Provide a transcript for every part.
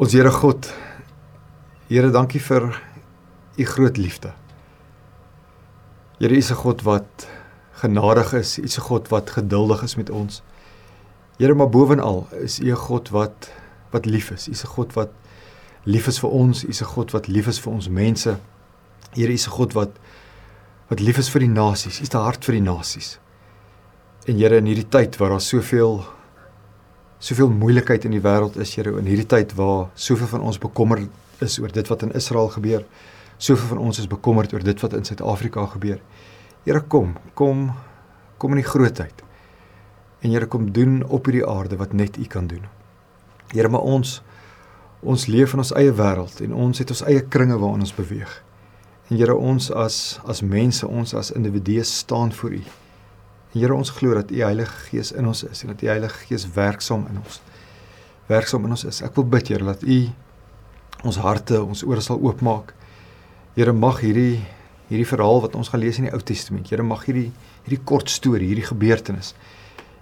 Ons Here God, Here, dankie vir u groot liefde. Here, u is 'n God wat genadig is, u is 'n God wat geduldig is met ons. Here, maar bovenal is u 'n God wat wat lief is. U is 'n God wat lief is vir ons, u is 'n God wat lief is vir ons mense. Here, u is 'n God wat wat lief is vir die nasies. U is 'n hart vir die nasies. En Here, in hierdie tyd waar daar soveel soveel moeilikheid in die wêreld is, Here, in hierdie tyd waar soveel van ons bekommerd is oor dit wat in Israel gebeur, soveel van ons is bekommerd oor dit wat in Suid-Afrika gebeur. Here, kom, kom, kom in die grootheid. En Here, kom doen op hierdie aarde wat net U kan doen. Here, maar ons ons leef in ons eie wêreld en ons het ons eie kringe waarin ons beweeg. En Here, ons as as mense, ons as individue staan voor U. Here ons glo dat U Heilige Gees in ons is en dat U Heilige Gees werksaam in ons werksaam in ons is. Ek wil bid Here dat U ons harte, ons ore sal oopmaak. Here mag hierdie hierdie verhaal wat ons gaan lees in die Ou Testament, Here mag hierdie hierdie kort storie, hierdie gebeurtenis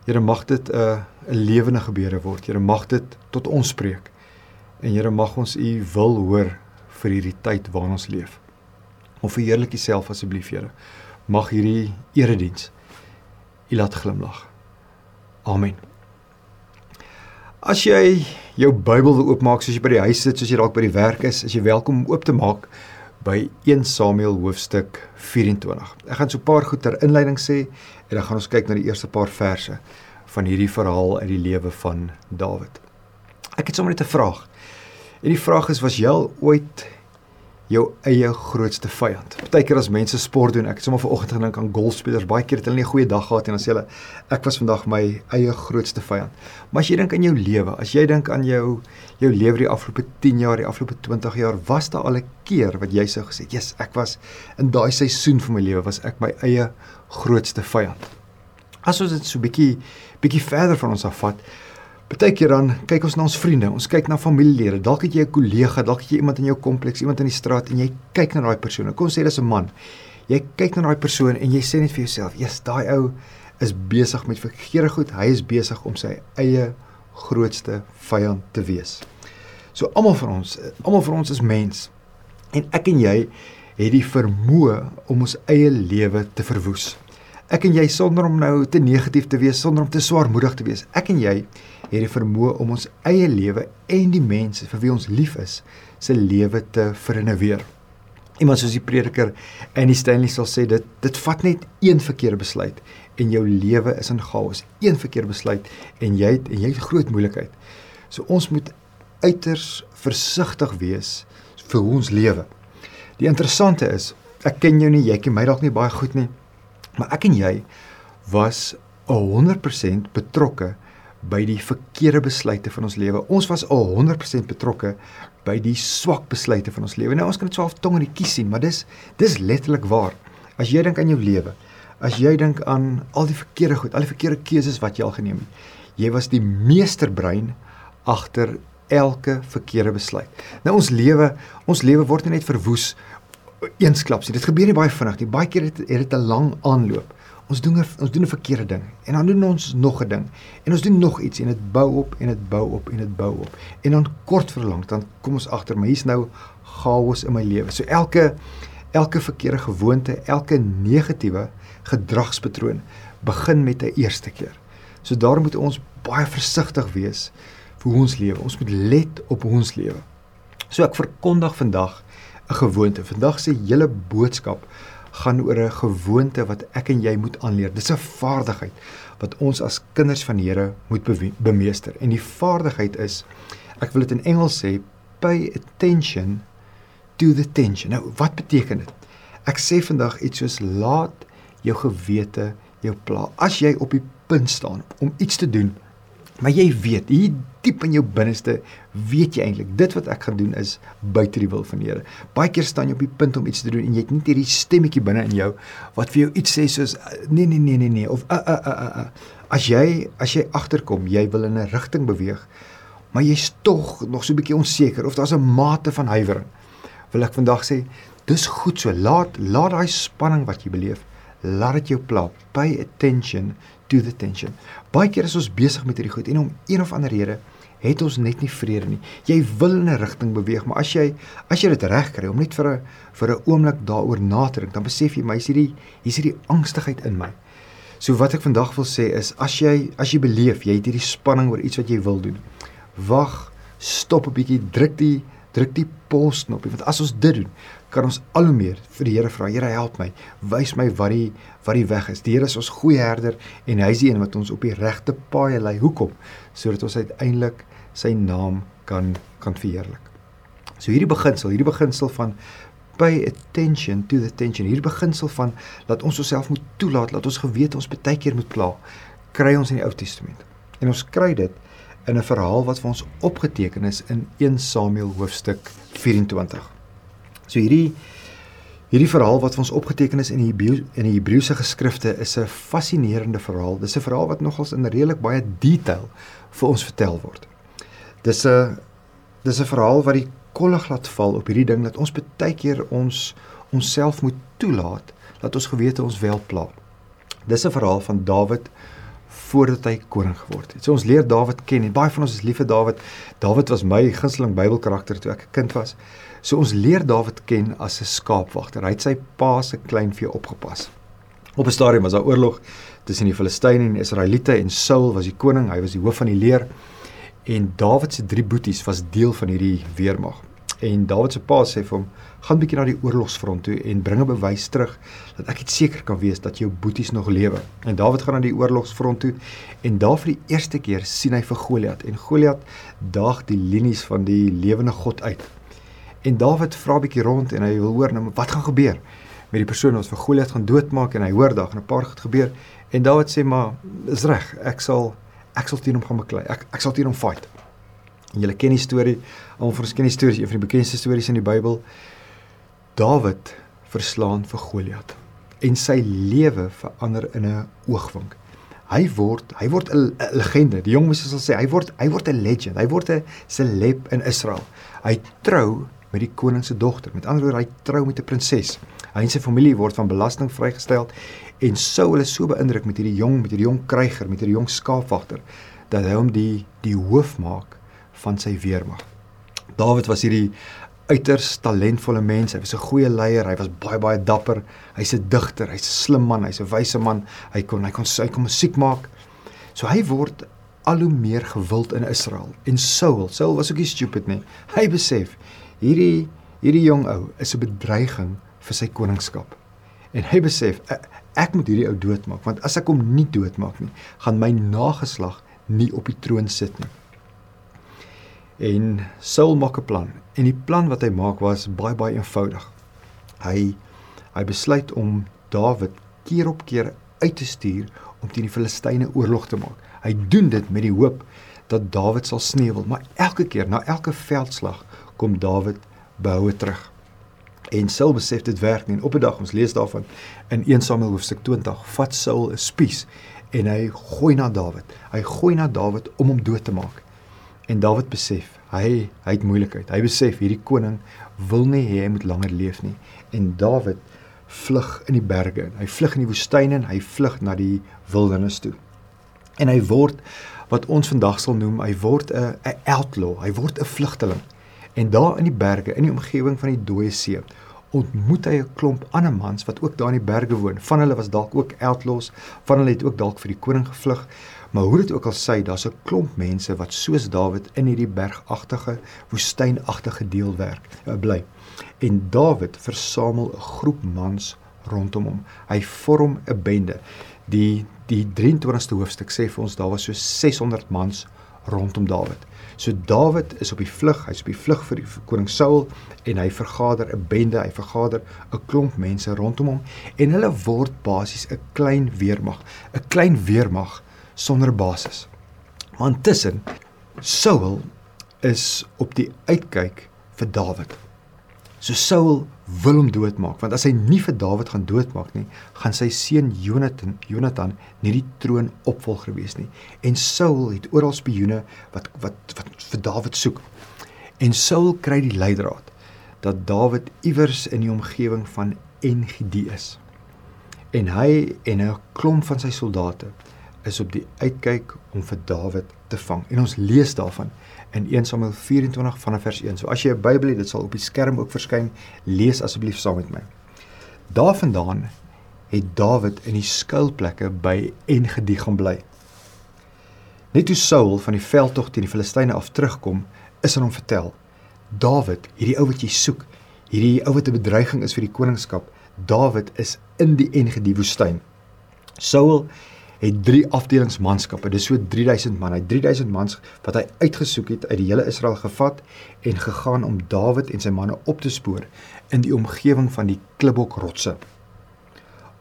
Here mag dit 'n uh, 'n lewende gebeure word. Here mag dit tot ons spreek. En Here mag ons U wil hoor vir hierdie tyd waarin ons leef. Om verheerlik U self asseblief, Here. Mag hierdie erediens U laat glimlag. Amen. As jy jou Bybel wil oopmaak soos jy by die huis sit, soos jy dalk by die werk is, is jy welkom om oop te maak by 1 Samuel hoofstuk 24. Ek gaan so 'n paar goed ter inleiding sê en dan gaan ons kyk na die eerste paar verse van hierdie verhaal uit die lewe van Dawid. Ek het sommer net 'n vraag. En die vraag is was jy ooit jou eie grootste vyand. Partykeer as mense sport doen, ek het sommer vanoggend gedink aan golfspelers, baie keer het hulle nie 'n goeie dag gehad en dan sê hulle ek was vandag my eie grootste vyand. Maar as jy dink aan jou lewe, as jy dink aan jou jou lewe die afgelope 10 jaar, die afgelope 20 jaar, was daar al 'n keer wat jy sou gesê, "Jesus, ek was in daai seisoen van my lewe was ek my eie grootste vyand." As ons dit so bietjie bietjie verder van ons afvat, Partykeer dan kyk ons na ons vriende, ons kyk na familielede. Dalk het jy 'n kollega, dalk het jy iemand in jou kompleks, iemand in die straat en jy kyk na daai persoon. Kom sê dis 'n man. Jy kyk na daai persoon en jy sê net vir jouself, "Jesus, daai ou is besig met verkeerde goed. Hy is besig om sy eie grootste vyand te wees." So almal van ons, almal van ons is mens. En ek en jy het die vermoë om ons eie lewe te verwoes. Ek en jy sonder om nou te negatief te wees, sonder om te swaarmoedig te wees. Ek en jy het die vermoë om ons eie lewe en die mense vir wie ons lief is, se lewe te vernuweer. Iemand soos die prediker Annie Stanley sal sê dit dit vat net een verkeerde besluit en jou lewe is in chaos. Een verkeerde besluit en jy het en jy het groot moeilikheid. So ons moet uiters versigtig wees vir hoe ons lewe. Die interessante is, ek ken jou nie, jy ken my dalk nie baie goed nie, maar ek en jy was 100% betrokke by die verkeerde besluite van ons lewe. Ons was al 100% betrokke by die swak besluite van ons lewe. Nou ons kan dit so half tong in die kies sien, maar dis dis letterlik waar. As jy dink aan jou lewe, as jy dink aan al die verkeerde goed, al die verkeerde keuses wat jy al geneem het, jy was die meesterbrein agter elke verkeerde besluit. Nou ons lewe, ons lewe word net verwoes eensklaps. Dit gebeur nie baie vinnig nie. Baie keer het dit 'n lang aanloop ons doen ons doen 'n verkeerde ding en dan doen ons nog 'n ding en ons doen nog iets en dit bou op en dit bou op en dit bou op en dan kort verlang dan kom ons agter maar hier's nou chaos in my lewe. So elke elke verkeerde gewoonte, elke negatiewe gedragspatroon begin met 'n eerste keer. So daarom moet ons baie versigtig wees vir hoe ons lewe. Ons moet let op hoe ons lewe. So ek verkondig vandag 'n gewoonte. Vandag se hele boodskap gaan oor 'n gewoonte wat ek en jy moet aanleer. Dis 'n vaardigheid wat ons as kinders van die Here moet bemeester. En die vaardigheid is ek wil dit in Engels sê pay attention to the tension. Nou, wat beteken dit? Ek sê vandag iets soos laat jou gewete jou pla. As jy op die punt staan om iets te doen, maar jy weet, hier diep in jou binneste weet jy eintlik dit wat ek gaan doen is buite die wil van die Here. Baie keer staan jy op die punt om iets te doen en jy het net hierdie stemmetjie binne in jou wat vir jou iets sê soos nee nee nee nee nee of uh, uh, uh, uh, uh. as jy as jy agterkom, jy wil in 'n rigting beweeg, maar jy's tog nog so 'n bietjie onseker of daar's 'n mate van huiwering. Wil ek vandag sê, dis goed so. Laat laat daai spanning wat jy beleef, laat dit jou pla. Pay attention to the tension. Baie keer is ons besig met hierdie goed en om een of ander rede het ons net nie vrede nie. Jy wil in 'n rigting beweeg, maar as jy as jy dit reg kry om net vir 'n vir 'n oomblik daaroor na te dink, dan besef jy my is hierdie hier's hierdie angstigheid in my. So wat ek vandag wil sê is as jy as jy beleef jy het hierdie spanning oor iets wat jy wil doen. Wag, stop 'n bietjie, druk die druk die pause knoppie want as ons dit doen, kan ons al hoe meer vir die Here vra. Here, help my. Wys my wat die wat die weg is. Die Here is ons goeie herder en hy is die een wat ons op die regte paai lei. Hoekom? Sodat ons uiteindelik sy naam kan kan verheerlik. So hierdie beginsel, hierdie beginsel van pay attention to the tension. Hierdie beginsel van dat ons osself moet toelaat, dat ons geweet ons baie keer moet pla, kry ons in die Ou Testament. En ons kry dit in 'n verhaal wat vir ons opgeteken is in 1 Samuel hoofstuk 24. So hierdie hierdie verhaal wat vir ons opgeteken is in die Hebreë in die Hebreëse geskrifte is 'n fascinerende verhaal. Dis 'n verhaal wat nogals in redelik baie detail vir ons vertel word. Dis 'n dis 'n verhaal wat die kollig laat val op hierdie ding dat ons baie keer ons onsself moet toelaat dat ons gewete ons wel pla. Dis 'n verhaal van Dawid voordat hy koning geword het. So ons leer Dawid ken en baie van ons is lief vir Dawid. Dawid was my gunsteling Bybelkarakter toe ek 'n kind was. So ons leer Dawid ken as 'n skaapwagter. Hy het sy pa se kleinvee opgepas. Op 'n stadium was daar oorlog tussen die Filistyne en die Israeliete en Saul was die koning, hy was die hoof van die leer. En Dawid se drie boeties was deel van hierdie weermag. En Dawid se pa sê vir hom: "Gaan bietjie na die oorlogsfront toe en bring 'n bewys terug dat ek dit seker kan wees dat jou boeties nog lewe." En Dawid gaan na die oorlogsfront toe en daar vir die eerste keer sien hy vir Goliat en Goliat daag die linies van die lewende God uit. En Dawid vra bietjie rond en hy wil hoor nou wat gaan gebeur met die persoon wat vir Goliat gaan doodmaak en hy hoor daar 'n paar goed gebeur en Dawid sê maar is reg ek sal ek sal teen hom gaan beklei. Ek ek sal teen hom fight. En julle ken die storie. Almal van ons ken die stories, een van die bekendste stories in die Bybel. Dawid verslaan vir Goliat en sy lewe verander in 'n oogwink. Hy word hy word 'n legende. Die jong mense sal sê hy word hy word 'n legend. Hy word 'n celeb in Israel. Hy trou met die koning se dogter. Met ander woorde, hy trou met 'n prinses. Hy en sy familie word van belasting vrygestel en sou hulle so beïndruk met hierdie jong met hierdie jong kryger, met hierdie jong skaapwagter dat hy hom die die hoof maak van sy weermag. Dawid was hierdie uiters talentvolle mens. Hy was 'n goeie leier, hy was baie baie dapper. Hy's 'n digter, hy's 'n slim man, hy's 'n wyse man. Hy kon hy kon hy kon musiek maak. So hy word al hoe meer gewild in Israel. En Saul, Saul was ook nie stupid nie. Hy besef hierdie hierdie jong ou is 'n bedreiging vir sy koningskap. En hy besef ek moet hierdie ou doodmaak want as ek hom nie doodmaak nie, gaan my nageslag nie op die troon sit nie. En Saul maak 'n plan en die plan wat hy maak was baie baie eenvoudig. Hy hy besluit om Dawid keer op keer uit te stuur om teen die Filistyne oorlog te maak. Hy doen dit met die hoop dat Dawid sal sneeuwel, maar elke keer na elke veldslag kom Dawid behoue terug. En Saul besef dit werk nie. En op 'n dag ons lees daarvan in 1 Samuel hoofstuk 20, vat Saul 'n spies en hy gooi na Dawid. Hy gooi na Dawid om hom dood te maak. En Dawid besef, hy hy het moeilikheid. Hy besef hierdie koning wil nie hê hy moet langer leef nie. En Dawid vlug in die berge. Hy vlug in die woestyn en hy vlug na die wildernis toe. En hy word wat ons vandag sal noem, hy word 'n 'n outlaw. Hy word 'n vlugteling. En daar in die berge, in die omgewing van die dooie see, ontmoet hy 'n klomp ander mans wat ook daar in die berge woon. Van hulle was dalk ook outlaws, van hulle het ook dalk vir die koning gevlug. Maar hoe dit ook al sê, daar's 'n klomp mense wat soos Dawid in hierdie bergagtige, woestynagtige deel werk, uh, bly. En Dawid versamel 'n groep mans rondom hom. Hy vorm 'n bende. Die die 23ste hoofstuk sê vir ons daar was so 600 mans rondom Dawid. So Dawid is op die vlug, hy's op die vlug vir, die, vir koning Saul en hy vergader 'n bende, hy vergader 'n klomp mense rondom hom en hulle word basies 'n klein weermag, 'n klein weermag sonder basis. Maar intussen Saul is op die uitkyk vir Dawid. So Saul wil hom doodmaak want as hy nie vir Dawid gaan doodmaak nie, gaan sy seun Jonathan Jonathan nie die troon opvolger wees nie. En Saul het oral spioene wat wat wat vir Dawid soek. En Saul kry die leidraad dat Dawid iewers in die omgewing van Engedi is. En hy en 'n klomp van sy soldate is op die uitkyk om vir Dawid te vang. En ons lees daarvan in 1 Samuel 24 vanaf vers 1. So as jy 'n Bybel het, dit sal op die skerm ook verskyn. Lees asseblief saam met my. Daarvandaan het Dawid in die skuilplekke by Engedi gaan bly. Net toe Saul van die veldtog teen die Filistyne af terugkom, is aan hom vertel: "Dawid, hierdie ou wat jy soek, hierdie ou wat 'n bedreiging is vir die koningskap, Dawid is in die Engedi woestyn." Saul het drie afdelings manskappe. Dis so 3000 man. Hy 3000 mans wat hy uitgesoek het uit die hele Israel gevat en gegaan om Dawid en sy manne op te spoor in die omgewing van die Klibokrotse.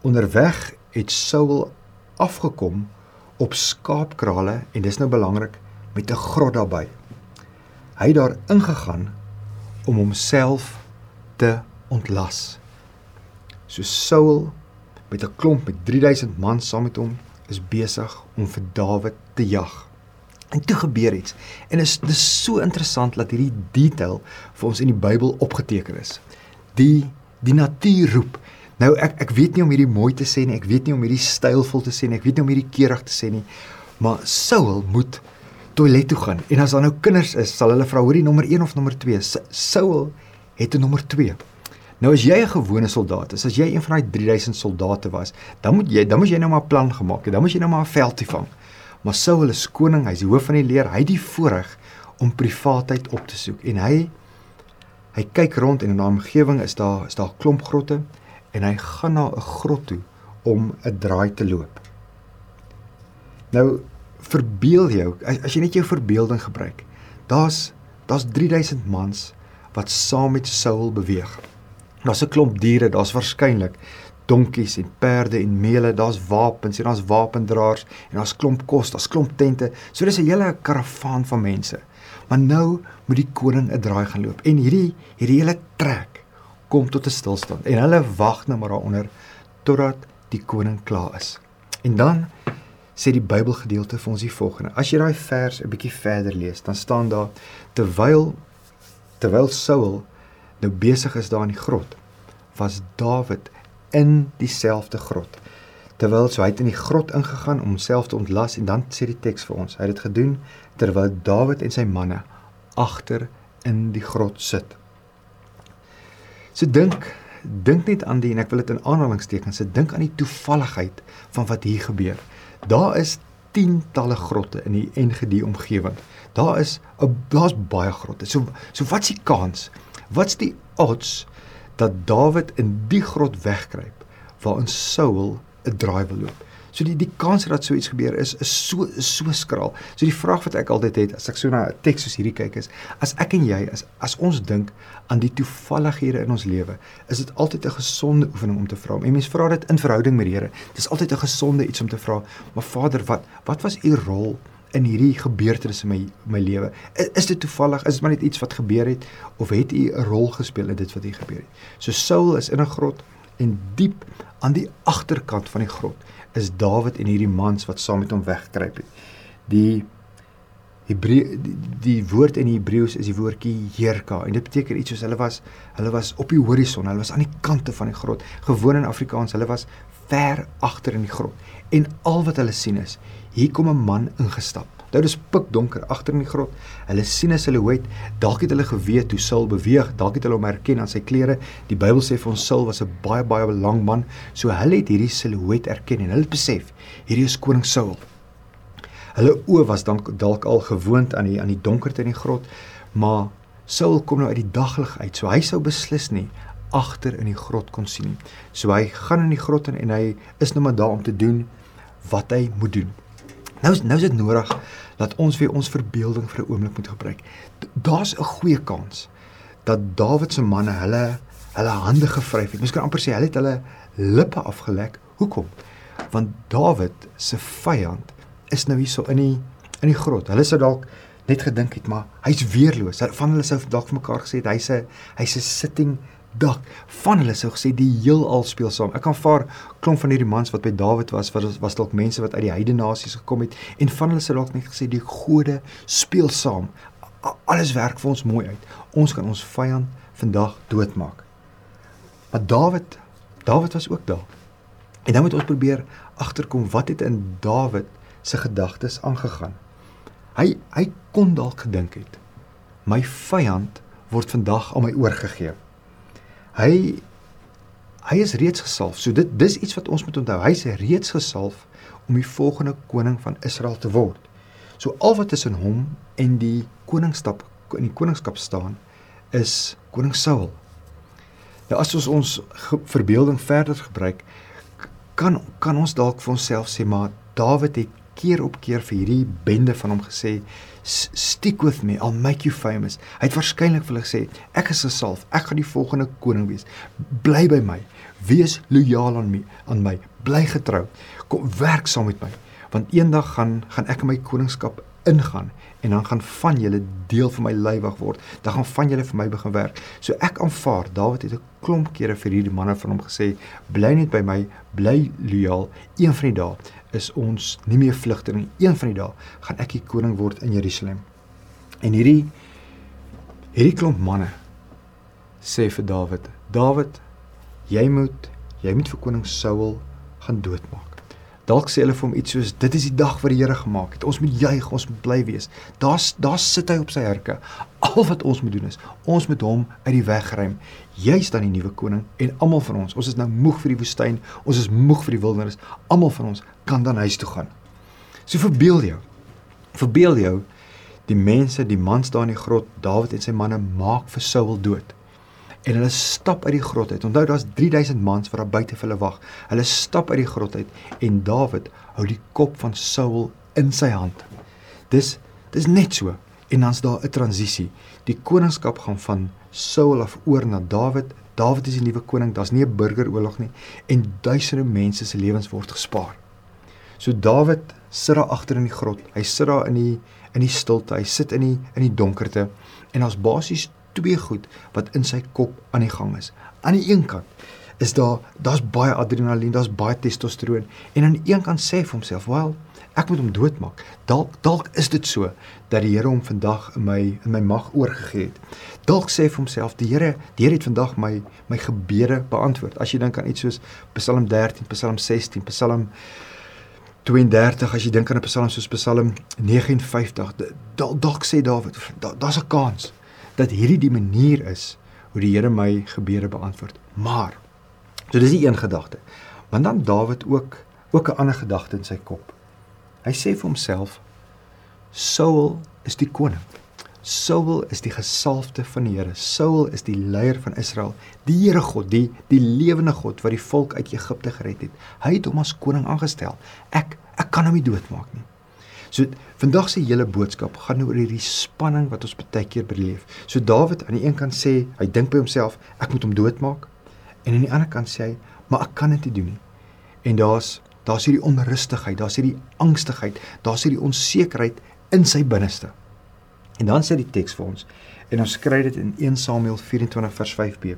Onderweg het Saul afgekom op skaapkrale en dis nou belangrik met 'n grot daarbey. Hy het daar ingegaan om homself te ontlas. So Saul met 'n klomp met 3000 man saam met hom is besig om vir Dawid te jag. En toe gebeur iets. En is dis so interessant dat hierdie detail vir ons in die Bybel opgeteken is. Die die natuur roep. Nou ek ek weet nie om hierdie mooi te sê nie, ek weet nie om hierdie stylvol te sê nie, ek weet nie om hierdie keurig te sê nie, maar Saul moet toilet toe gaan. En as daar nou kinders is, sal hulle vra hoorie nommer 1 of nommer 2. Saul het 'n nommer 2. Nou as jy 'n gewone soldaat is, as jy een van daai 3000 soldate was, dan moet jy dan moet jy nou maar 'n plan gemaak het. Dan moet jy nou maar 'n veldie vang. Maar Saul is koning, hy's die hoof van die leer. Hy het die voorreg om privaatheid op te soek en hy hy kyk rond en in 'n omgewing is daar is daar klomp grotte en hy gaan na 'n grot toe om 'n draai te loop. Nou verbeel jou as, as jy net jou verbeelding gebruik. Daar's daar's 3000 mans wat saam met Saul beweeg. Daar's 'n klomp diere, daar's waarskynlik donkies en perde en meele, daar's wapens en daar's wapendraers en daar's klomp kos, daar's klomp tente. So dis 'n hele karavaan van mense. Maar nou moet die koning 'n draai gaan loop en hierdie hierdie hele trek kom tot 'n stilstand en hulle wag nou maar daaronder totdat die koning klaar is. En dan sê die Bybelgedeelte vir ons die volgende. As jy daai vers 'n bietjie verder lees, dan staan daar terwyl terwyl Saul nou besig is daar in die grot, was Dawid in dieselfde grot. Terwyl so hy het in die grot ingegaan om homself te ontlas en dan sê die teks vir ons, hy het dit gedoen terwyl Dawid en sy manne agter in die grot sit. So dink dink net aan die en ek wil dit in aanhalingstekens sê, dink aan die toevalligheid van wat hier gebeur. Daar is tientalle grotte in die Engedi omgewing. Daar is 'n daar's baie grotte. So so wat's die kans? Wat's die odds dat Dawid in die grot wegkruip waarin Saul 'n draai wil loop? So die die kans dat so iets gebeur is is so is so skraal. So die vraag wat ek altyd het as ek so na 'n teks soos hierdie kyk is, as ek en jy as as ons dink aan die toevallighede in ons lewe, is dit altyd 'n gesonde oefening om te vra. En mense vra dit in verhouding met die Here. Dis altyd 'n gesonde iets om te vra, maar Vader, wat wat was u rol in hierdie gebeurtenisse in my my lewe? Is, is dit toevallig? Is dit maar net iets wat gebeur het of het u 'n rol gespeel in dit wat hier gebeur het? So Saul is in 'n grot en diep aan die agterkant van die grot is Dawid en hierdie mans wat saam met hom weggekruip het. Die Hebreë die, die woord in Hebreëus is die woordjie Jerka en dit beteken iets soos hulle was hulle was op die horison, hulle was aan die kante van die grot. Gewoon in Afrikaans, hulle was ver agter in die grot. En al wat hulle sien is Hier kom 'n man ingestap. Nou dis pikdonker agter in die grot. Hulle sien 'n silhouet. Dalk het hulle geweet hoe Saul beweeg. Dalk het hulle hom herken aan sy klere. Die Bybel sê vir ons Saul was 'n baie baie lang man. So hulle het hierdie silhouet erken en hulle het besef hierdie is koning Saul. Hulle oë was dan dalk al gewoond aan die aan die donkerte in die grot, maar Saul kom nou uit die daglig uit. So hy sou beslis nie agter in die grot kon sien. So hy gaan in die grot in en hy is nou maar daar om te doen wat hy moet doen. Nou is nou is dit nodig dat ons weer ons verbeelding vir 'n oomblik moet gebruik. Daar's 'n goeie kans dat Dawid se manne hulle hulle hande gevryf het. Mens kan amper sê hulle het hulle lippe afgelek. Hoekom? Want Dawid se vyand is nou hierso in die in die grot. Hulle sou dalk net gedink het maar hy's weerloos. Van hulle sou dalk vir mekaar gesê het hy's 'n hy's 'n sitting dak van hulle sou gesê die heelal speel saam. Ek kan vaar klomp van hierdie mans wat by Dawid was, wat was dalk mense wat uit die heidene nasies gekom het en van hulle sou dalk net gesê die gode speel saam. Alles werk vir ons mooi uit. Ons kan ons vyand vandag doodmaak. Maar Dawid, Dawid was ook daar. En dan moet ons probeer agterkom wat het in Dawid se gedagtes aangegaan. Hy hy kon dalk gedink het my vyand word vandag aan my oorgegee. Hy hy is reeds gesalf. So dit dis iets wat ons moet onthou. Hy's reeds gesalf om die volgende koning van Israel te word. So al wat tussen hom en die koningskap in die koningskap staan is koning Saul. Nou as ons ons verbeelding verder gebruik, kan kan ons dalk vir onsself sê maar Dawid het keer op keer vir hierdie bende van hom gesê stick with me I'll make you famous. Hy het waarskynlik vir hulle gesê ek is gesalf, ek gaan die volgende koning wees. Bly by my. Wees lojaal aan my, aan my. Bly getrou. Kom werk saam met my want eendag gaan gaan ek in my koningskap ingaan en dan gaan van julle deel van my lywig word. Dan gaan van julle vir my begin werk. So ek aanvaar Dawid het 'n klomp kere vir hierdie manne van hom gesê, bly net by my, bly lojaal. Een van die dae is ons nie meer vlugter nie. Een van die dae gaan ek die koning word in Jerusalem. En hierdie hierdie klomp manne sê vir Dawid, Dawid, jy moet jy moet vir koning Saul gaan doodmaak. Dalk sê hulle vir hom iets soos dit is die dag wat die Here gemaak het. Ons moet juig, ons moet bly wees. Daar's daar sit hy op sy herke. Al wat ons moet doen is ons moet hom uit die weg ruim. Jy's dan die nuwe koning en almal van ons, ons is nou moeg vir die woestyn, ons is moeg vir die wildernis. Almal van ons kan dan huis toe gaan. So verbeel jou. Verbeel jou die mense, die mans daar in die grot, Dawid en sy manne maak vir Saul dood en hulle stap uit die grot uit. Onthou daar's 3000 mans wat daar buite vir hulle wag. Hulle stap uit die grot uit en Dawid hou die kop van Saul in sy hand. Dis dis net so en dan's daar 'n transisie. Die koningskap gaan van Saul af oor na Dawid. Dawid is die nuwe koning. Daar's nie 'n burgeroorlog nie en duisende mense se lewens word gespaar. So Dawid sit daar agter in die grot. Hy sit daar in die in die stilte. Hy sit in die in die donkerte en daar's basies twee goed wat in sy kop aan die gang is. Aan die een kant is daar daar's baie adrenalien, daar's baie testosteron en aan die een kant sê hy vir homself, "Wel, ek moet hom doodmaak." Dalk dalk is dit so dat die Here hom vandag in my in my mag oorgegee het. Dalk sê vir homself, "Die Here, die Here het vandag my my gebede beantwoord." As jy dink aan iets soos Psalm 13, Psalm 16, Psalm 32 as jy dink aan 'n Psalm soos Psalm 59, dalk dalk sê Dawid, daar's 'n kans dat hierdie die manier is hoe die Here my gebede beantwoord. Maar so dis die een gedagte. Maar dan Dawid ook ook 'n ander gedagte in sy kop. Hy sê vir homself Saul is die koning. Saul is die gesalfde van die Here. Saul is die leier van Israel. Die Here God, die die lewende God wat die volk uit Egipte gered het. Hy het hom as koning aangestel. Ek ek kan hom nie doodmaak nie. So vandag se hele boodskap gaan oor hierdie spanning wat ons baie keer beleef. So Dawid aan die een kant sê, hy dink by homself, ek moet hom doodmaak. En aan die ander kant sê hy, maar ek kan dit nie doen nie. En daar's daar's hierdie onrustigheid, daar's hierdie angstigheid, daar's hierdie onsekerheid in sy binneste. En dan sê die teks vir ons en ons kry dit in 1 Samuel 24 vers 5b.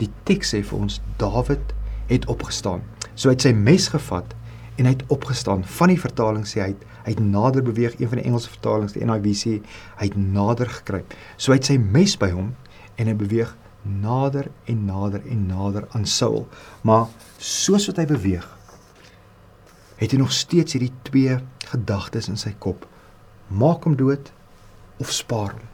Die teks sê vir ons Dawid het opgestaan. So hy het sy mes gevat en hy het opgestaan. Van die vertaling sê hy het, hy het nader beweeg. Een van die Engelse vertalings, die NIV sê hy het nader gekruip. So hy het sy mes by hom en hy beweeg nader en nader en nader aan Saul. Maar soos wat hy beweeg, het hy nog steeds hierdie twee gedagtes in sy kop. Maak hom dood of spaar hom.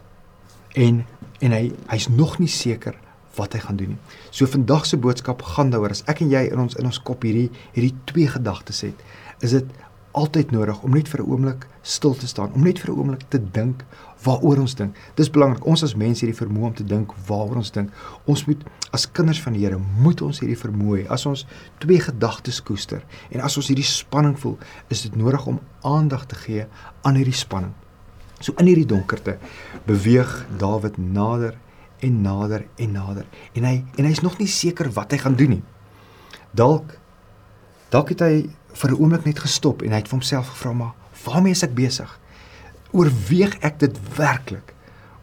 En en hy hy's nog nie seker wat hy gaan doen nie. So vandag se boodskap gaan daaroor as ek en jy in ons in ons kop hierdie hierdie twee gedagtes het, is dit altyd nodig om net vir 'n oomblik stil te staan, om net vir 'n oomblik te dink waaroor ons dink. Dis belangrik. Ons as mense hierdie vermoë om te dink waaroor ons dink. Ons moet as kinders van die Here moet ons hierdie vermoë hê. As ons twee gedagtes koester en as ons hierdie spanning voel, is dit nodig om aandag te gee aan hierdie spanning. So in hierdie donkerte beweeg Dawid nader en nader en nader en hy en hy's nog nie seker wat hy gaan doen nie. Dalk dalk het hy vir 'n oomblik net gestop en hy het vir homself gevra maar waarmee is ek besig? Oorweeg ek dit werklik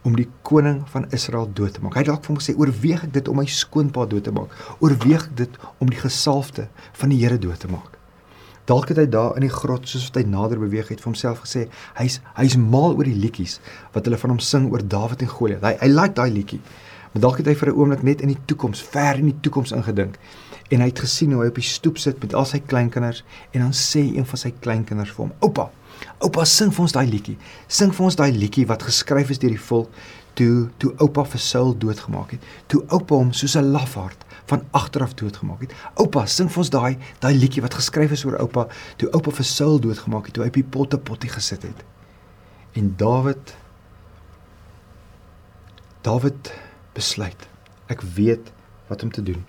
om die koning van Israel dood te maak? Hy het dalk vir hom gesê oorweeg ek dit om my skoonpa dood te maak? Oorweeg ek dit om die gesalfde van die Here dood te maak? Dalk het hy daar in die grot soos wat hy nader beweeg het vir homself gesê, hy's hy's mal oor die liedjies wat hulle van hom sing oor Dawid en Goliat. Hy hy like daai liedjie. Maar dalk het hy vir 'n oomblik net in die toekoms, ver in die toekoms ingedink. En hy het gesien hoe hy op die stoep sit met al sy kleinkinders en dan sê een van sy kleinkinders vir hom: "Oupa, Oupa sing vir ons daai liedjie. Sing vir ons daai liedjie wat geskryf is deur die volk toe toe oupa vir Saul doodgemaak het. Toe oupa hom soos 'n lafaard van agteraf doodgemaak het. Oupa, sing vir ons daai daai liedjie wat geskryf is oor oupa toe oupa vir Saul doodgemaak het, toe hy op die potte pottie gesit het. En Dawid Dawid besluit. Ek weet wat om te doen.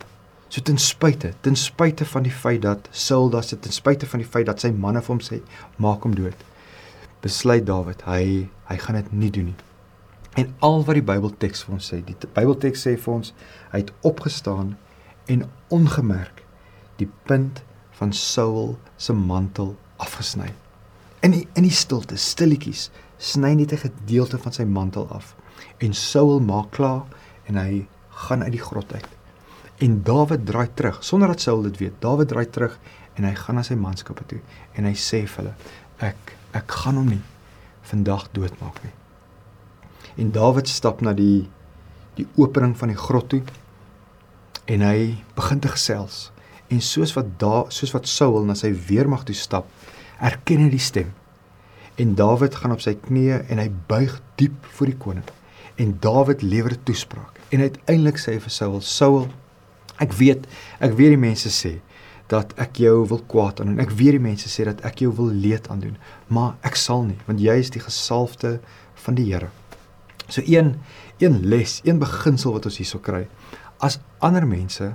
So ten spyte, ten spyte van die feit dat Saul daar sit, ten spyte van die feit dat sy manne vir hom sê maak hom dood, besluit Dawid, hy hy gaan dit nie doen nie. En al wat die Bybelteks vir ons sê, die Bybelteks sê vir ons, hy het opgestaan en ongemerk die punt van Saul se mantel afgesny. In die, in die stilte, stilletjies, sny net 'n gedeelte van sy mantel af. En Saul maak klaar en hy gaan uit die grot uit. En Dawid draai terug sonder dat Saul dit weet. Dawid draai terug en hy gaan na sy manskappe toe en hy sê vir hulle: "Ek ek gaan hom nie vandag doodmaak nie." En Dawid stap na die die opening van die grot toe en hy begin te gesels. En soos wat da soos wat Saul na sy weermag toe stap, erken hy die stem. En Dawid gaan op sy knieë en hy buig diep voor die koning. En Dawid lewer 'n toespraak. En uiteindelik sê hy vir Saul: "Saul, ek weet, ek weet die mense sê dat ek jou wil kwaad aan doen. Ek weet die mense sê dat ek jou wil leed aan doen, maar ek sal nie, want jy is die gesalfde van die Here." So een een les, een beginsel wat ons hierso kry. As ander mense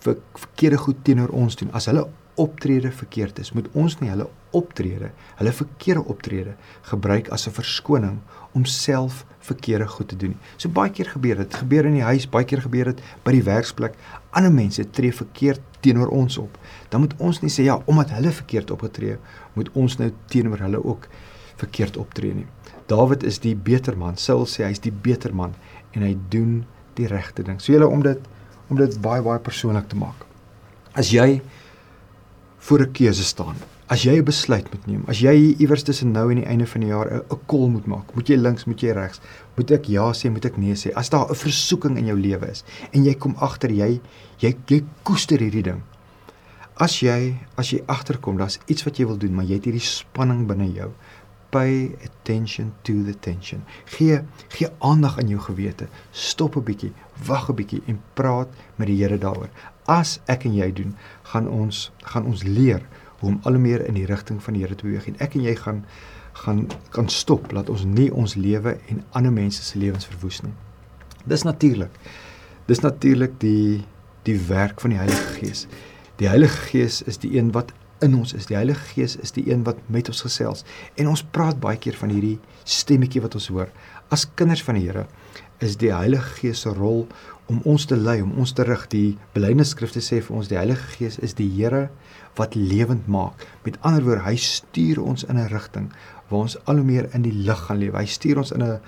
ver, verkeerde goed teenoor ons doen, as hulle optrede verkeerd is, moet ons nie hulle optrede, hulle verkeerde optrede gebruik as 'n verskoning om self verkeerde goed te doen. So baie keer gebeur dit, gebeur in die huis, baie keer gebeur dit by die werksplek. Ander mense tree verkeerd teenoor ons op. Dan moet ons nie sê ja, omdat hulle verkeerd opgetree, moet ons nou teenoor hulle ook verkeerd optree nie. Dawid is die beter man. Saul sê hy's die beter man en hy doen die regte ding. So julle om dit om dit baie baie persoonlik te maak. As jy voor 'n keuse staan, as jy 'n besluit moet neem, as jy iewers tussen nou en die einde van die jaar 'n kol moet maak, moet jy links, moet jy regs, moet ek ja sê, moet ek nee sê. As daar 'n versoeking in jou lewe is en jy kom agter jy jy, jy koester hierdie ding. As jy as jy agterkom, daar's iets wat jy wil doen, maar jy het hierdie spanning binne jou pay attention to the tension. Gee gee aandag aan jou gewete. Stop 'n bietjie, wag 'n bietjie en praat met die Here daaroor. As ek en jy doen, gaan ons gaan ons leer hoe om al hoe meer in die rigting van die Here te beweeg en ek en jy gaan gaan kan stop dat ons nie ons lewe en ander mense se lewens verwoes nie. Dis natuurlik. Dis natuurlik die die werk van die Heilige Gees. Die Heilige Gees is die een wat in ons is. Die Heilige Gees is die een wat met ons gesels. En ons praat baie keer van hierdie stemmetjie wat ons hoor. As kinders van die Here is die Heilige Gees se rol om ons te lei, om ons te rig. Die belydenisskrifte sê vir ons die Heilige Gees is die Here wat lewend maak. Met ander woorde, hy stuur ons in 'n rigting waar ons al hoe meer in die lig gaan lewe. Hy stuur ons in 'n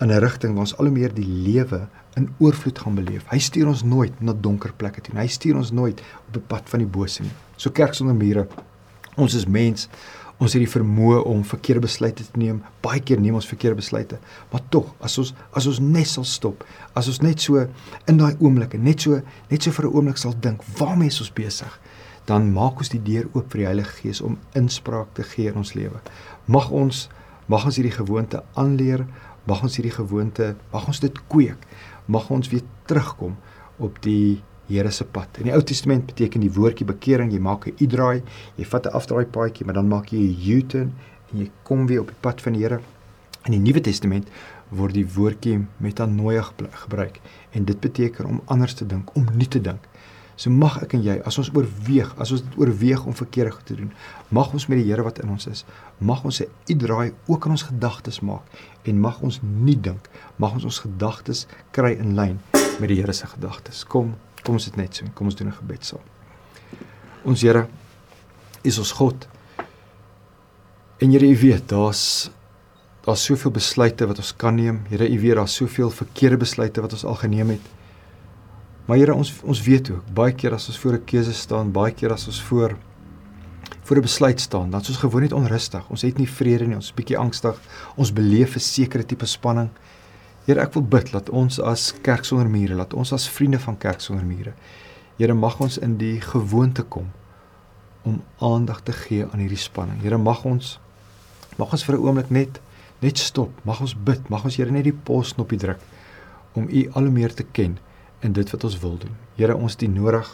in 'n rigting waar ons al hoe meer die lewe in oorvloed gaan beleef. Hy stuur ons nooit na donker plekke toe nie. Hy stuur ons nooit op 'n pad van die bose nie. So kerk sonder mure. Ons is mens. Ons het die vermoë om verkeerde besluite te neem. Baie keer neem ons verkeerde besluite. Maar tog, as ons as ons net sal stop, as ons net so in daai oomblikke, net so net so vir 'n oomblik sal dink, waarmee is ons besig? Dan maak ons die deur oop vir die Heilige Gees om inspraak te gee in ons lewe. Mag ons mag ons hierdie gewoonte aanleer, mag ons hierdie gewoonte, mag ons dit kweek. Mag ons weer terugkom op die Here se pad. In die Ou Testament beteken die woordjie bekering, jy maak 'n U-draai, jy vat 'n afdraai paadjie, maar dan maak jy 'n U-turn en jy kom weer op die pad van die Here. In die Nuwe Testament word die woordjie metanoia gebruik en dit beteken om anders te dink, om nie te dink. So mag ek en jy, as ons oorweeg, as ons oorweeg om verkeerde goed te doen, mag ons met die Here wat in ons is, mag ons 'n U-draai ook in ons gedagtes maak en mag ons nie dink, mag ons ons gedagtes kry in lyn met die Here se gedagtes. Kom Kom ons dit net so. Kom ons doen 'n gebed saam. Ons Here is ons God. En Here, U weet, daar's daar's soveel besluite wat ons kan neem. Here, U weet daar's soveel verkeerde besluite wat ons al geneem het. Maar Here, ons ons weet ook, baie keer as ons voor 'n keuse staan, baie keer as ons voor voor 'n besluit staan, dan is ons gewoon net onrustig. Ons het nie vrede nie, ons is bietjie angstig. Ons beleef 'n sekere tipe spanning. Here, ek wil bid dat ons as kerk sonder mure, dat ons as vriende van kerk sonder mure, Here mag ons in die gewoonte kom om aandag te gee aan hierdie spanning. Here mag ons Mag ons vir 'n oomblik net net stop. Mag ons bid. Mag ons Here net die pos knoppie druk om U al hoe meer te ken in dit wat ons wil doen. Here, ons het U nodig.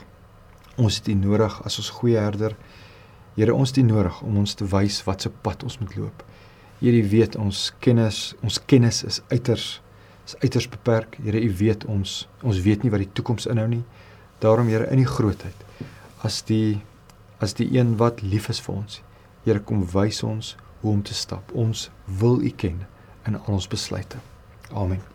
Ons het U nodig as ons goeie herder. Here, ons het U nodig om ons te wys wat se pad ons moet loop. Here, U weet ons kennis, ons kennis is uiters is uiters beperk. Here, U weet ons ons weet nie wat die toekoms inhou nie. Daarom Here in die grootheid as die as die een wat lief is vir ons. Here kom wys ons hoe om te stap. Ons wil U ken in al ons besluite. Amen.